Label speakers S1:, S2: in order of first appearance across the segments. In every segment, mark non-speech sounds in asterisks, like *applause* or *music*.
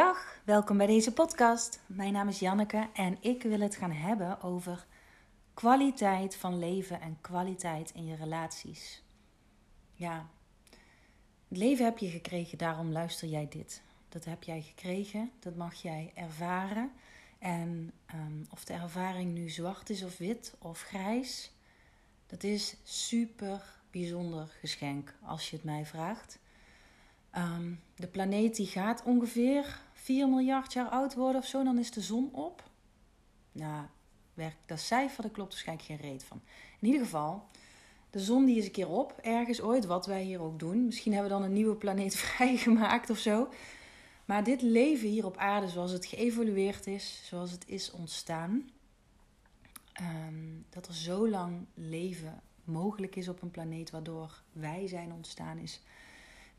S1: Goedendag, welkom bij deze podcast. Mijn naam is Janneke en ik wil het gaan hebben over kwaliteit van leven en kwaliteit in je relaties. Ja, het leven heb je gekregen, daarom luister jij dit. Dat heb jij gekregen, dat mag jij ervaren. En um, of de ervaring nu zwart is of wit of grijs, dat is super bijzonder geschenk als je het mij vraagt. Um, de planeet die gaat ongeveer 4 miljard jaar oud worden of zo, dan is de zon op. Nou, werk, dat cijfer, daar klopt waarschijnlijk geen reet van. In ieder geval, de zon die is een keer op, ergens ooit, wat wij hier ook doen. Misschien hebben we dan een nieuwe planeet *laughs* vrijgemaakt of zo. Maar dit leven hier op aarde, zoals het geëvolueerd is, zoals het is ontstaan, um, dat er zo lang leven mogelijk is op een planeet waardoor wij zijn ontstaan, is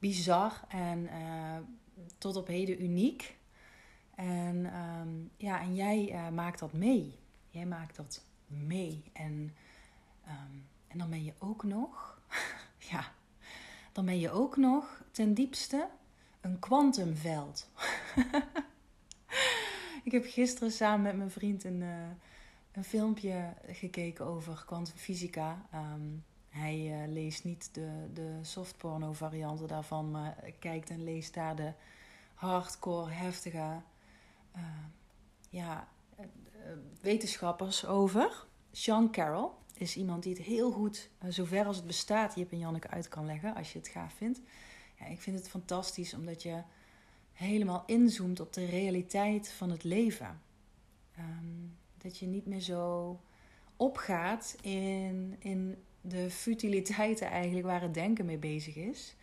S1: bizar en uh, tot op heden uniek. En, um, ja, en jij uh, maakt dat mee. Jij maakt dat mee. En, um, en dan ben je ook nog, *laughs* ja, dan ben je ook nog ten diepste een kwantumveld. *laughs* ik heb gisteren samen met mijn vriend een, uh, een filmpje gekeken over kwantumfysica. Um, hij uh, leest niet de, de softporno varianten daarvan, maar kijkt en leest daar de hardcore, heftige uh, ja, uh, wetenschappers over. Sean Carroll is iemand die het heel goed, zover als het bestaat, Jip en Janneke uit kan leggen, als je het gaaf vindt. Ja, ik vind het fantastisch omdat je helemaal inzoomt op de realiteit van het leven. Um, dat je niet meer zo opgaat in, in de futiliteiten eigenlijk waar het denken mee bezig is.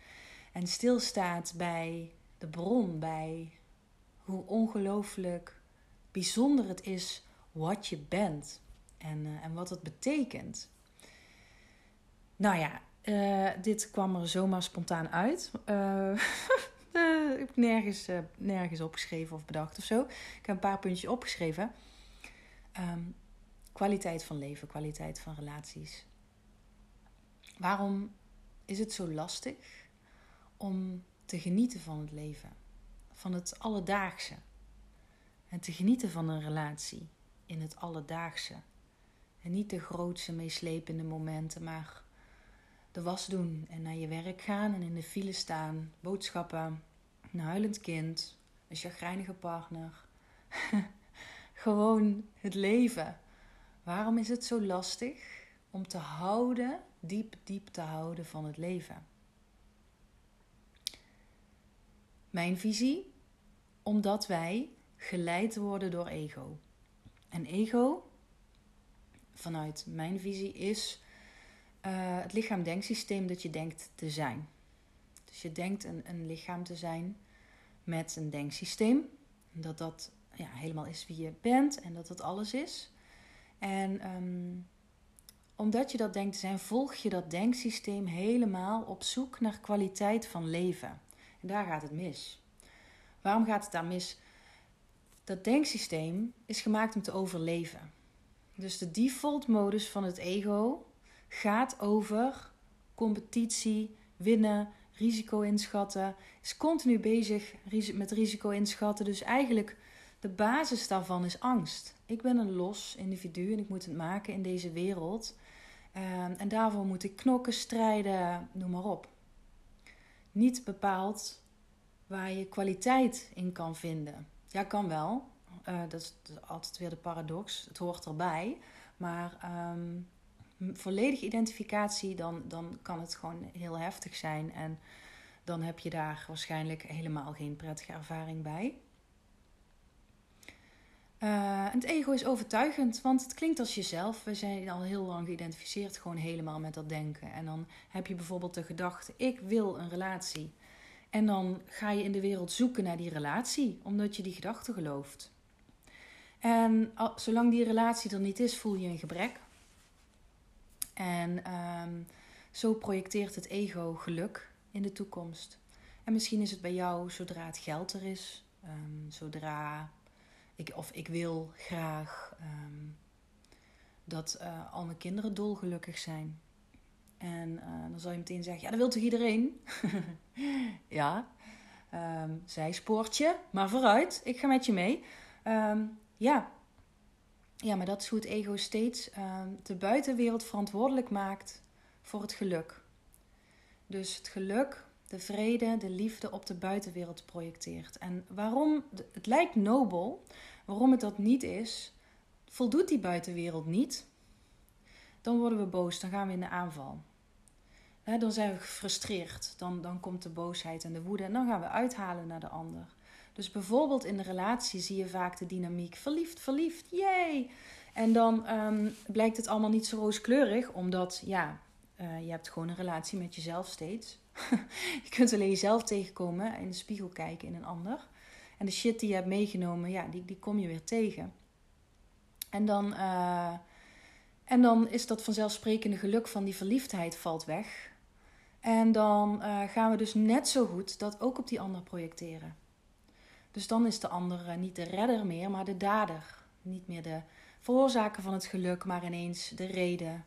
S1: En stilstaat bij de bron, bij hoe ongelooflijk bijzonder het is wat je bent en, uh, en wat het betekent. Nou ja, uh, dit kwam er zomaar spontaan uit. Uh, *laughs* ik heb nergens, nergens opgeschreven of bedacht of zo. Ik heb een paar puntjes opgeschreven. Um, kwaliteit van leven, kwaliteit van relaties. Waarom is het zo lastig om te genieten van het leven, van het alledaagse? En te genieten van een relatie in het alledaagse. En niet de grootste, meeslepende momenten, maar de was doen en naar je werk gaan en in de file staan, boodschappen, een huilend kind, een chagrijnige partner. *laughs* Gewoon het leven. Waarom is het zo lastig om te houden diep, diep te houden van het leven. Mijn visie, omdat wij geleid worden door ego. En ego, vanuit mijn visie, is uh, het lichaam-denksysteem dat je denkt te zijn. Dus je denkt een, een lichaam te zijn met een denksysteem. Dat dat ja, helemaal is wie je bent en dat dat alles is. En um, omdat je dat denkt te zijn, volg je dat denksysteem helemaal op zoek naar kwaliteit van leven. En daar gaat het mis. Waarom gaat het daar mis? Dat denksysteem is gemaakt om te overleven. Dus de default modus van het ego gaat over competitie, winnen, risico inschatten. Is continu bezig met risico inschatten. Dus eigenlijk de basis daarvan is angst. Ik ben een los individu en ik moet het maken in deze wereld. Um, en daarvoor moet ik knokken, strijden, noem maar op. Niet bepaald waar je kwaliteit in kan vinden. Ja, kan wel. Uh, dat is altijd weer de paradox. Het hoort erbij. Maar um, volledige identificatie, dan, dan kan het gewoon heel heftig zijn. En dan heb je daar waarschijnlijk helemaal geen prettige ervaring bij. Uh, het ego is overtuigend, want het klinkt als jezelf. We zijn al heel lang geïdentificeerd gewoon helemaal met dat denken. En dan heb je bijvoorbeeld de gedachte: ik wil een relatie. En dan ga je in de wereld zoeken naar die relatie, omdat je die gedachte gelooft. En zolang die relatie er niet is, voel je een gebrek. En um, zo projecteert het ego geluk in de toekomst. En misschien is het bij jou zodra het geld er is, um, zodra ik, of ik wil graag um, dat uh, al mijn kinderen dolgelukkig zijn. En uh, dan zal je meteen zeggen: Ja, dat wil toch iedereen? *laughs* ja, Um, zijspoortje, maar vooruit, ik ga met je mee. Ehm, ja. ja, maar dat is hoe het ego steeds de buitenwereld verantwoordelijk maakt voor het geluk. Dus het geluk, de vrede, de liefde op de buitenwereld projecteert. En waarom, het lijkt nobel, waarom het dat niet is, voldoet die buitenwereld niet, dan worden we boos, dan gaan we in de aanval. dan zijn we gefrustreerd, dan, dan komt de boosheid en de woede en dan gaan we uithalen naar de ander. Dus bijvoorbeeld in de relatie zie je vaak de dynamiek verliefd, verliefd, yay! En dan um, blijkt het allemaal niet zo rooskleurig, omdat ja, uh, je hebt gewoon een relatie met jezelf steeds. *laughs* je kunt alleen jezelf tegenkomen, in de spiegel kijken in een ander. En de shit die je hebt meegenomen, ja, die, die kom je weer tegen. En dan, uh, en dan is dat vanzelfsprekende geluk van die verliefdheid valt weg. En dan uh, gaan we dus net zo goed dat ook op die ander projecteren. Dus dan is de ander niet de redder meer, maar de dader. Niet meer de veroorzaker van het geluk, maar ineens de reden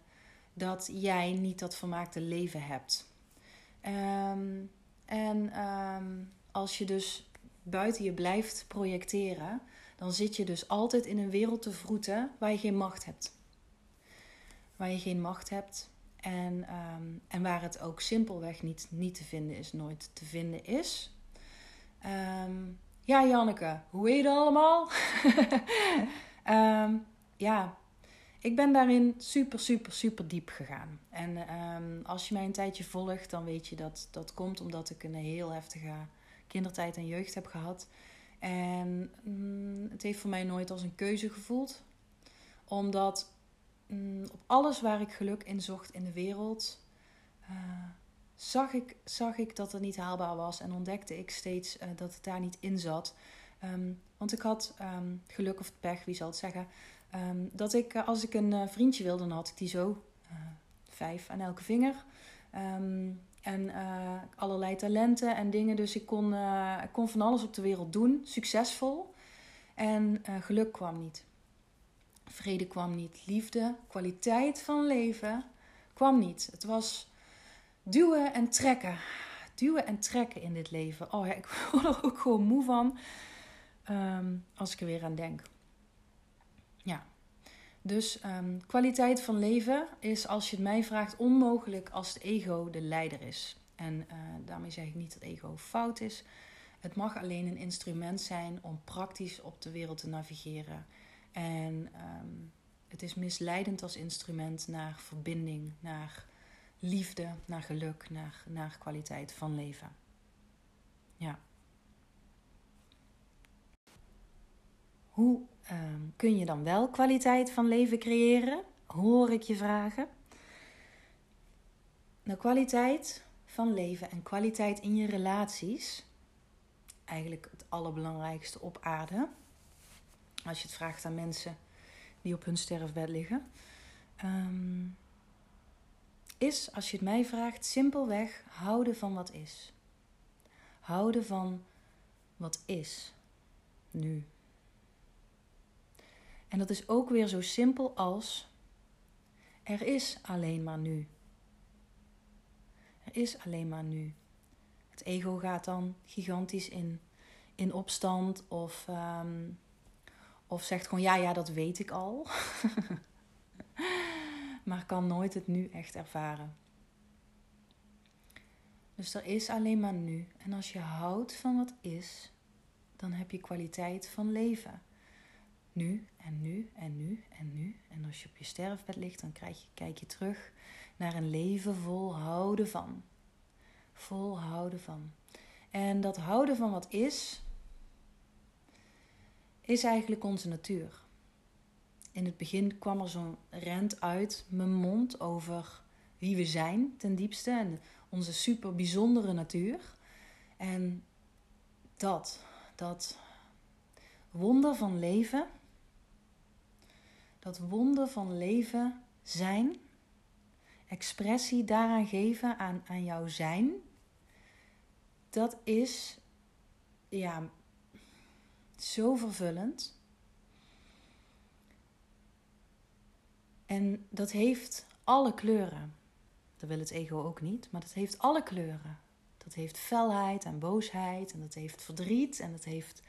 S1: dat jij niet dat vermaakte leven hebt. Um, en um, als je dus buiten je blijft projecteren, dan zit je dus altijd in een wereld te vroeten waar je geen macht hebt. Waar je geen macht hebt en, um, en waar het ook simpelweg niet, niet te vinden is, nooit te vinden is. Um, ja, Janneke, hoe heet het allemaal? um, *laughs* ja, ik ben daarin super, super, super diep gegaan. En als je mij een tijdje volgt, dan weet je dat dat komt omdat ik een heel heftige kindertijd en jeugd heb gehad. En mm, het heeft voor mij nooit als een keuze gevoeld. Omdat mm, op alles waar ik geluk in zocht in de wereld, uh, zag, ik, zag ik dat het niet haalbaar was. En ontdekte ik steeds uh, dat het daar niet in zat. Um, want ik had um, geluk of pech, wie zal het zeggen. Um, dat ik, uh, als ik een vriendje wilde, dan had ik die zo. vijf aan elke vinger. En uh, allerlei talenten en dingen. Dus ik kon, uh, ik kon van alles op de wereld doen, succesvol. En uh, geluk kwam niet. Vrede kwam niet. Liefde, kwaliteit van leven kwam niet. Het was duwen en trekken. Duwen en trekken in dit leven. Oh ja, ik *laughs* word er ook gewoon moe van um, als ik er weer aan denk. Ja. Dus um, kwaliteit van leven is, als je het mij vraagt, onmogelijk als het ego de leider is. En uh, daarmee zeg ik niet dat ego fout is. Het mag alleen een instrument zijn om praktisch op de wereld te navigeren. En um, het is misleidend als instrument naar verbinding, naar liefde, naar geluk, naar, naar kwaliteit van leven. Ja. Hoe um, kun je dan wel kwaliteit van leven creëren? Hoor ik je vragen. Nou, kwaliteit van leven en kwaliteit in je relaties, eigenlijk het allerbelangrijkste op aarde. Als je het vraagt aan mensen die op hun sterfbed liggen, um, is, als je het mij vraagt, simpelweg houden van wat is. Houden van wat is nu. En dat is ook weer zo simpel als er is alleen maar nu. Er is alleen maar nu. Het ego gaat dan gigantisch in, in opstand of, um, of zegt gewoon ja, ja, dat weet ik al. *laughs* maar kan nooit het nu echt ervaren. Dus er is alleen maar nu. En als je houdt van wat is, dan heb je kwaliteit van leven nu en nu en nu en nu. En als je op je sterfbed ligt, dan krijg je, kijk je terug naar een leven vol houden van. Vol houden van. En dat houden van wat is, is eigenlijk onze natuur. In het begin kwam er zo'n rent uit mijn mond over wie we zijn ten diepste en onze super bijzondere natuur. En dat, dat wonder van leven dat wonder van leven zijn, expressie daaraan geven aan, aan jouw zijn, dat is ja, zo vervullend. En dat heeft alle kleuren. Dat wil het ego ook niet, maar dat heeft alle kleuren. Dat heeft felheid en boosheid en dat heeft verdriet en dat heeft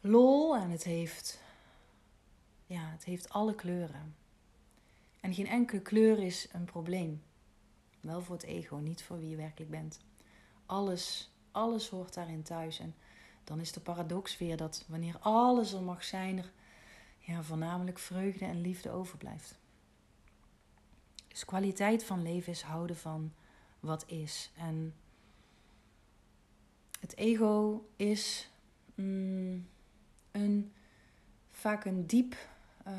S1: lol en het heeft, ja, het heeft alle kleuren. En geen enkele kleur is een probleem. Wel voor het ego, niet voor wie je werkelijk bent. Alles, alles hoort daarin thuis. En dan is de paradox weer dat wanneer alles er mag zijn, er ja, voornamelijk vreugde en liefde overblijft. Dus kwaliteit van leven is houden van wat is. En het ego is mm, een, vaak een diep, uh,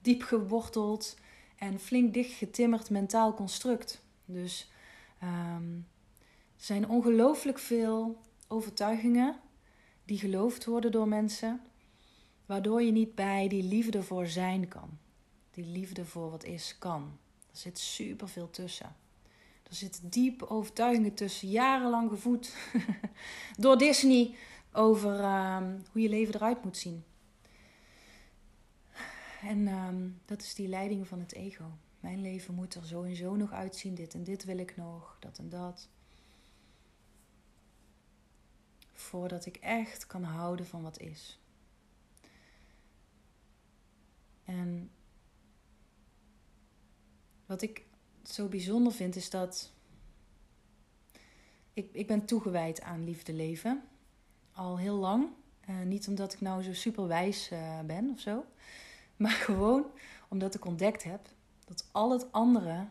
S1: diep geworteld en flink dicht getimmerd mentaal construct. Dus um, er zijn ongelooflijk veel overtuigingen die geloofd worden door mensen, waardoor je niet bij die liefde voor zijn kan. Die liefde voor wat is kan. Er zit super veel tussen. Er zitten diepe overtuigingen tussen, jarenlang gevoed *laughs* door Disney over ehm, hoe je leven eruit moet zien. En ehm, dat is die leiding van het ego. Mijn leven moet er zo en zo nog uitzien. Dit en dit wil ik nog, dat en dat. Voordat ik echt kan houden van wat is. En wat ik zo bijzonder vind is dat ik, ik ben toegewijd aan liefde leven. Al heel lang. Uh, niet omdat ik nou zo super wijs uh, ben of zo. Maar gewoon omdat ik ontdekt heb dat al het andere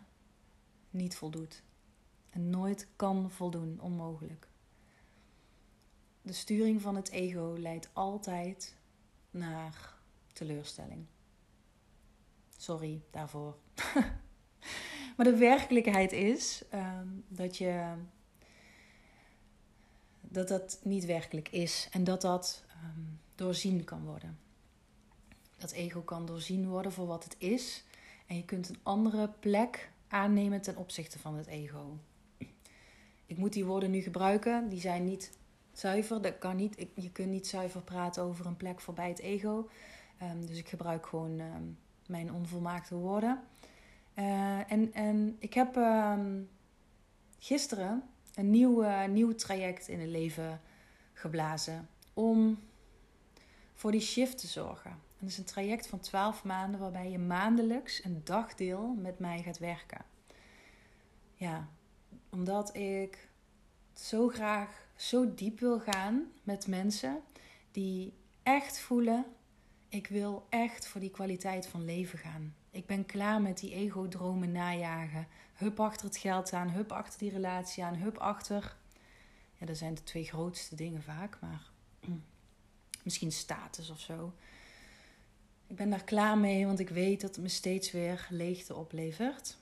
S1: niet voldoet. En nooit kan voldoen, onmogelijk. De sturing van het ego leidt altijd naar teleurstelling. Sorry daarvoor. *laughs* maar de werkelijkheid is um, dat je dat dat niet werkelijk is en dat dat um, doorzien kan worden. Dat ego kan doorzien worden voor wat het is en je kunt een andere plek aannemen ten opzichte van het ego. Ik moet die woorden nu gebruiken, die zijn niet zuiver. Dat kan niet. Je kunt niet zuiver praten over een plek voorbij het ego. Um, dus ik gebruik gewoon um, mijn onvolmaakte woorden. Uh, en, en ik heb um, gisteren een nieuw, uh, nieuw traject in het leven geblazen om voor die shift te zorgen. Dat is een traject van 12 maanden waarbij je maandelijks een dagdeel met mij gaat werken. Ja, omdat ik zo graag zo diep wil gaan met mensen die echt voelen: ik wil echt voor die kwaliteit van leven gaan. Ik ben klaar met die ego-dromen najagen. Hup achter het geld aan, hup achter die relatie aan, hup achter. Ja, dat zijn de twee grootste dingen vaak, maar *clears throat* misschien status of zo. Ik ben daar klaar mee, want ik weet dat het me steeds weer leegte oplevert.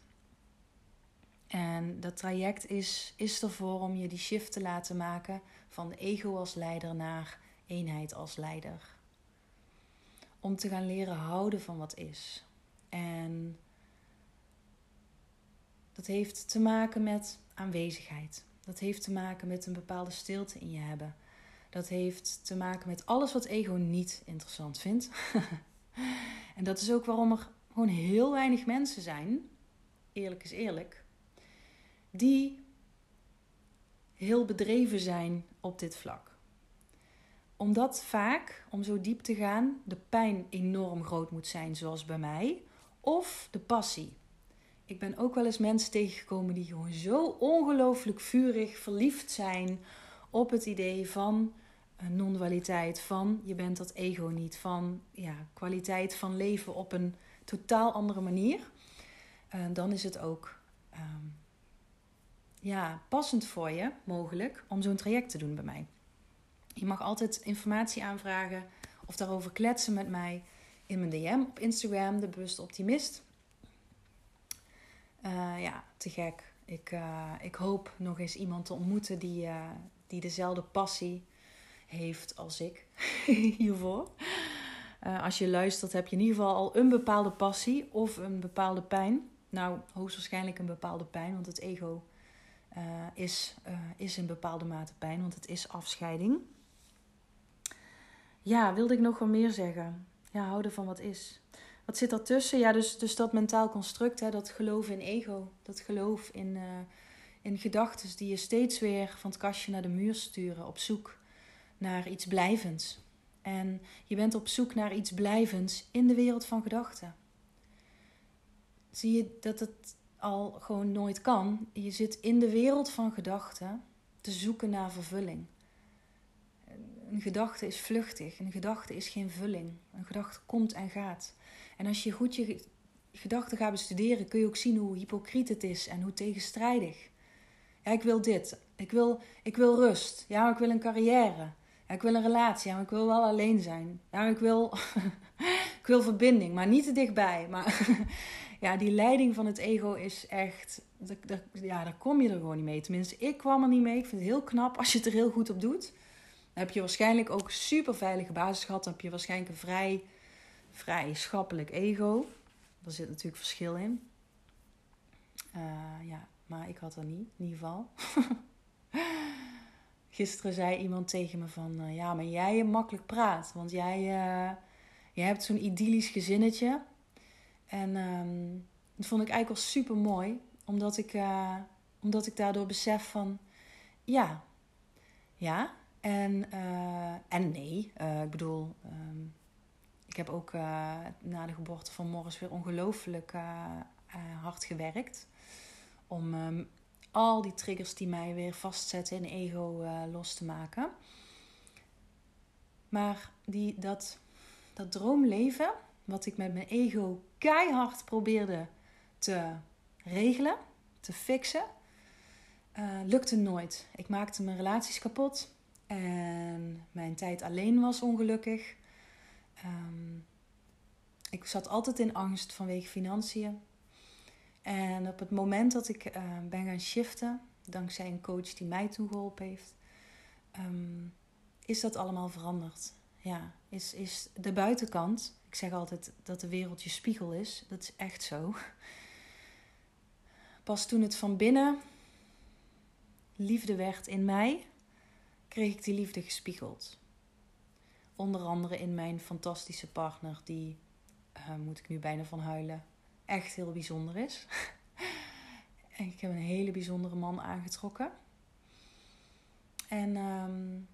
S1: En dat traject is, is ervoor om je die shift te laten maken van ego als leider naar eenheid als leider. Om te gaan leren houden van wat is. En dat heeft te maken met aanwezigheid. Dat heeft te maken met een bepaalde stilte in je hebben. Dat heeft te maken met alles wat ego niet interessant vindt. *laughs* en dat is ook waarom er gewoon heel weinig mensen zijn, eerlijk is eerlijk, die heel bedreven zijn op dit vlak. Omdat vaak, om zo diep te gaan, de pijn enorm groot moet zijn, zoals bij mij, of de passie. Ik ben ook wel eens mensen tegengekomen die gewoon zo ongelooflijk vurig verliefd zijn op het idee van non-dualiteit, van je bent dat ego niet, van ja, kwaliteit van leven op een totaal andere manier. Uh, dan is het ook um, ja, passend voor je, mogelijk, om zo'n traject te doen bij mij. Je mag altijd informatie aanvragen of daarover kletsen met mij in mijn DM op Instagram, de bewuste optimist. Uh, ja, te gek. Ik, ik hoop nog eens iemand te ontmoeten die, die dezelfde passie heeft als ik *laughs* hiervoor. als je luistert, heb je in ieder geval al een bepaalde passie of een bepaalde pijn. Nou, hoogstwaarschijnlijk een bepaalde pijn, want het ego is, is in bepaalde mate pijn, want het is afscheiding. Ja, wilde ik nog wat meer zeggen? Ja, houden van wat is. Wat zit ertussen? Ja, dus, dus dat mentaal construct, hè, dat geloof in ego. Dat geloof in, in gedachten die je steeds weer van het kastje naar de muur sturen op zoek naar iets blijvends. En je bent op zoek naar iets blijvends in de wereld van gedachten. Zie je dat het al gewoon nooit kan? Je zit in de wereld van gedachten te zoeken naar vervulling. Een gedachte is vluchtig, een gedachte is geen vulling. Een gedachte komt en gaat. En als je goed je gedachten gaat bestuderen, kun je ook zien hoe hypocriet het is en hoe tegenstrijdig. Ja, ik wil dit. Ik wil, ik wil rust. Ja, ik wil een carrière. Ik wil een relatie. Ja, maar ik wil wel alleen zijn. Ja, ik wil, *laughs* ik wil verbinding, maar niet te dichtbij. Maar *laughs* ja, die leiding van het ego is echt. Ja, daar kom je er gewoon niet mee. Tenminste, ik kwam er niet mee. Ik vind het heel knap als je het er heel goed op doet. Dan heb je waarschijnlijk ook een super veilige basis gehad. Dan heb je waarschijnlijk een vrij, vrij schappelijk ego. Daar zit natuurlijk verschil in. Uh, ja, maar ik had er niet, in ieder geval. *laughs* Gisteren zei iemand tegen me van... Uh, ja, maar jij makkelijk praat. Want jij, uh, jij hebt zo'n idyllisch gezinnetje. En um, dat vond ik eigenlijk wel super mooi. Omdat ik, uh, omdat ik daardoor besef van... Ja, ja. En, en nee. ik bedoel... Um, ik heb ook na de geboorte van Morris weer ongelooflijk hard gewerkt om um, al die triggers die mij weer vastzetten in ego uh, los te maken. Maar die, dat, dat droomleven, wat ik met mijn ego keihard probeerde te regelen, te fixen, uh, lukte nooit. Ik maakte mijn relaties kapot en mijn tijd alleen was ongelukkig. Um, ik zat altijd in angst vanwege financiën. En op het moment dat ik uh, ben gaan shiften, dankzij een coach die mij toegeholpen heeft, um, is dat allemaal veranderd. Ja, is, is de buitenkant, ik zeg altijd dat de wereld je spiegel is, dat is echt zo. Pas toen het van binnen liefde werd in mij, kreeg ik die liefde gespiegeld. Onder andere in mijn fantastische partner, die, uh, moet ik nu bijna van huilen, echt heel bijzonder is. *laughs* en ik heb een hele bijzondere man aangetrokken. En, um,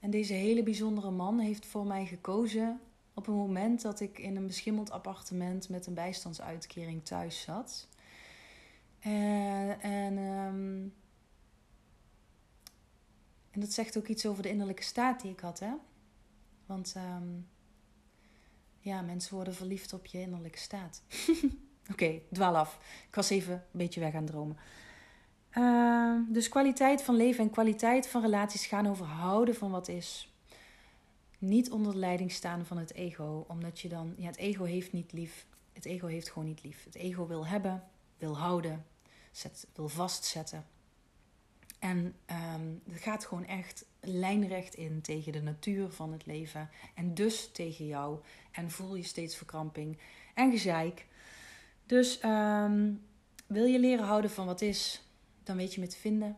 S1: en deze hele bijzondere man heeft voor mij gekozen op een moment dat ik in een beschimmeld appartement met een bijstandsuitkering thuis zat. En, en, um, en dat zegt ook iets over de innerlijke staat die ik had, hè? Want um, ja, mensen worden verliefd op je innerlijke staat. *laughs* Oké, dwaal af. Ik was even een beetje weg aan dromen. Uh, dus kwaliteit van leven en kwaliteit van relaties gaan over houden van wat is. Niet onder de leiding staan van het ego, omdat je dan, ja, het ego heeft niet lief. Het ego heeft gewoon niet lief. Het ego wil hebben, wil houden, wil vastzetten. En um, het gaat gewoon echt lijnrecht in tegen de natuur van het leven. En dus tegen jou. En voel je steeds verkramping en gezeik. Dus um, wil je leren houden van wat is, dan weet je me te vinden.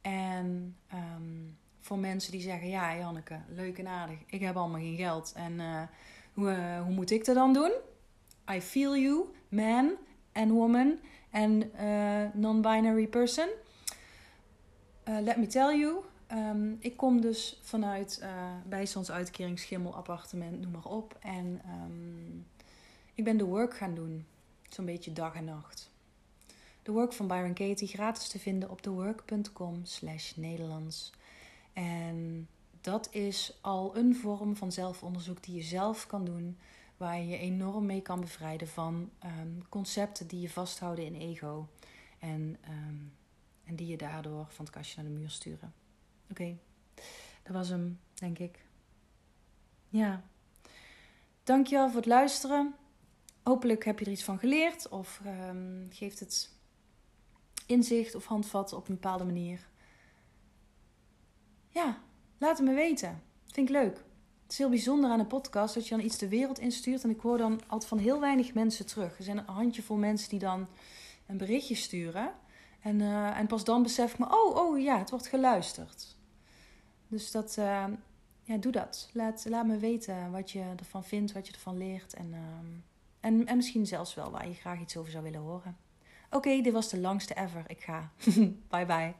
S1: En um, voor mensen die zeggen: Ja, Janneke, leuk en aardig. Ik heb allemaal geen geld. En uh, hoe, uh, hoe moet ik dat dan doen? I feel you, man and woman and uh, non-binary person. let me tell you, Um, ik kom dus vanuit uh, bijstandsuitkering, schimmel, appartement, noem maar op. En um, ik ben de work gaan doen. Zo'n beetje dag en nacht. De work van Byron Katie gratis te vinden op thework.com slash Nederlands. En dat is al een vorm van zelfonderzoek die je zelf kan doen. Waar je je enorm mee kan bevrijden van um, concepten die je vasthouden in ego. En, en die je daardoor van het kastje naar de muur sturen. Oké, dat was hem, denk ik. Ja. Dankjewel voor het luisteren. Hopelijk heb je er iets van geleerd of um, geeft het inzicht of handvat op een bepaalde manier. Ja, laat het me weten. Vind ik leuk. Het is heel bijzonder aan een podcast dat je dan iets de wereld instuurt. En ik hoor dan altijd van heel weinig mensen terug. Er zijn een handjevol mensen die dan een berichtje sturen. En, uh, en pas dan besef ik me, oh, oh ja, het wordt geluisterd. Dus dat, uh, ja, doe dat. Laat, laat me weten wat je ervan vindt, wat je ervan leert. En, uh, en, en misschien zelfs wel waar je graag iets over zou willen horen. Oké, dit was de langste ever. Ik ga. *laughs* bye bye.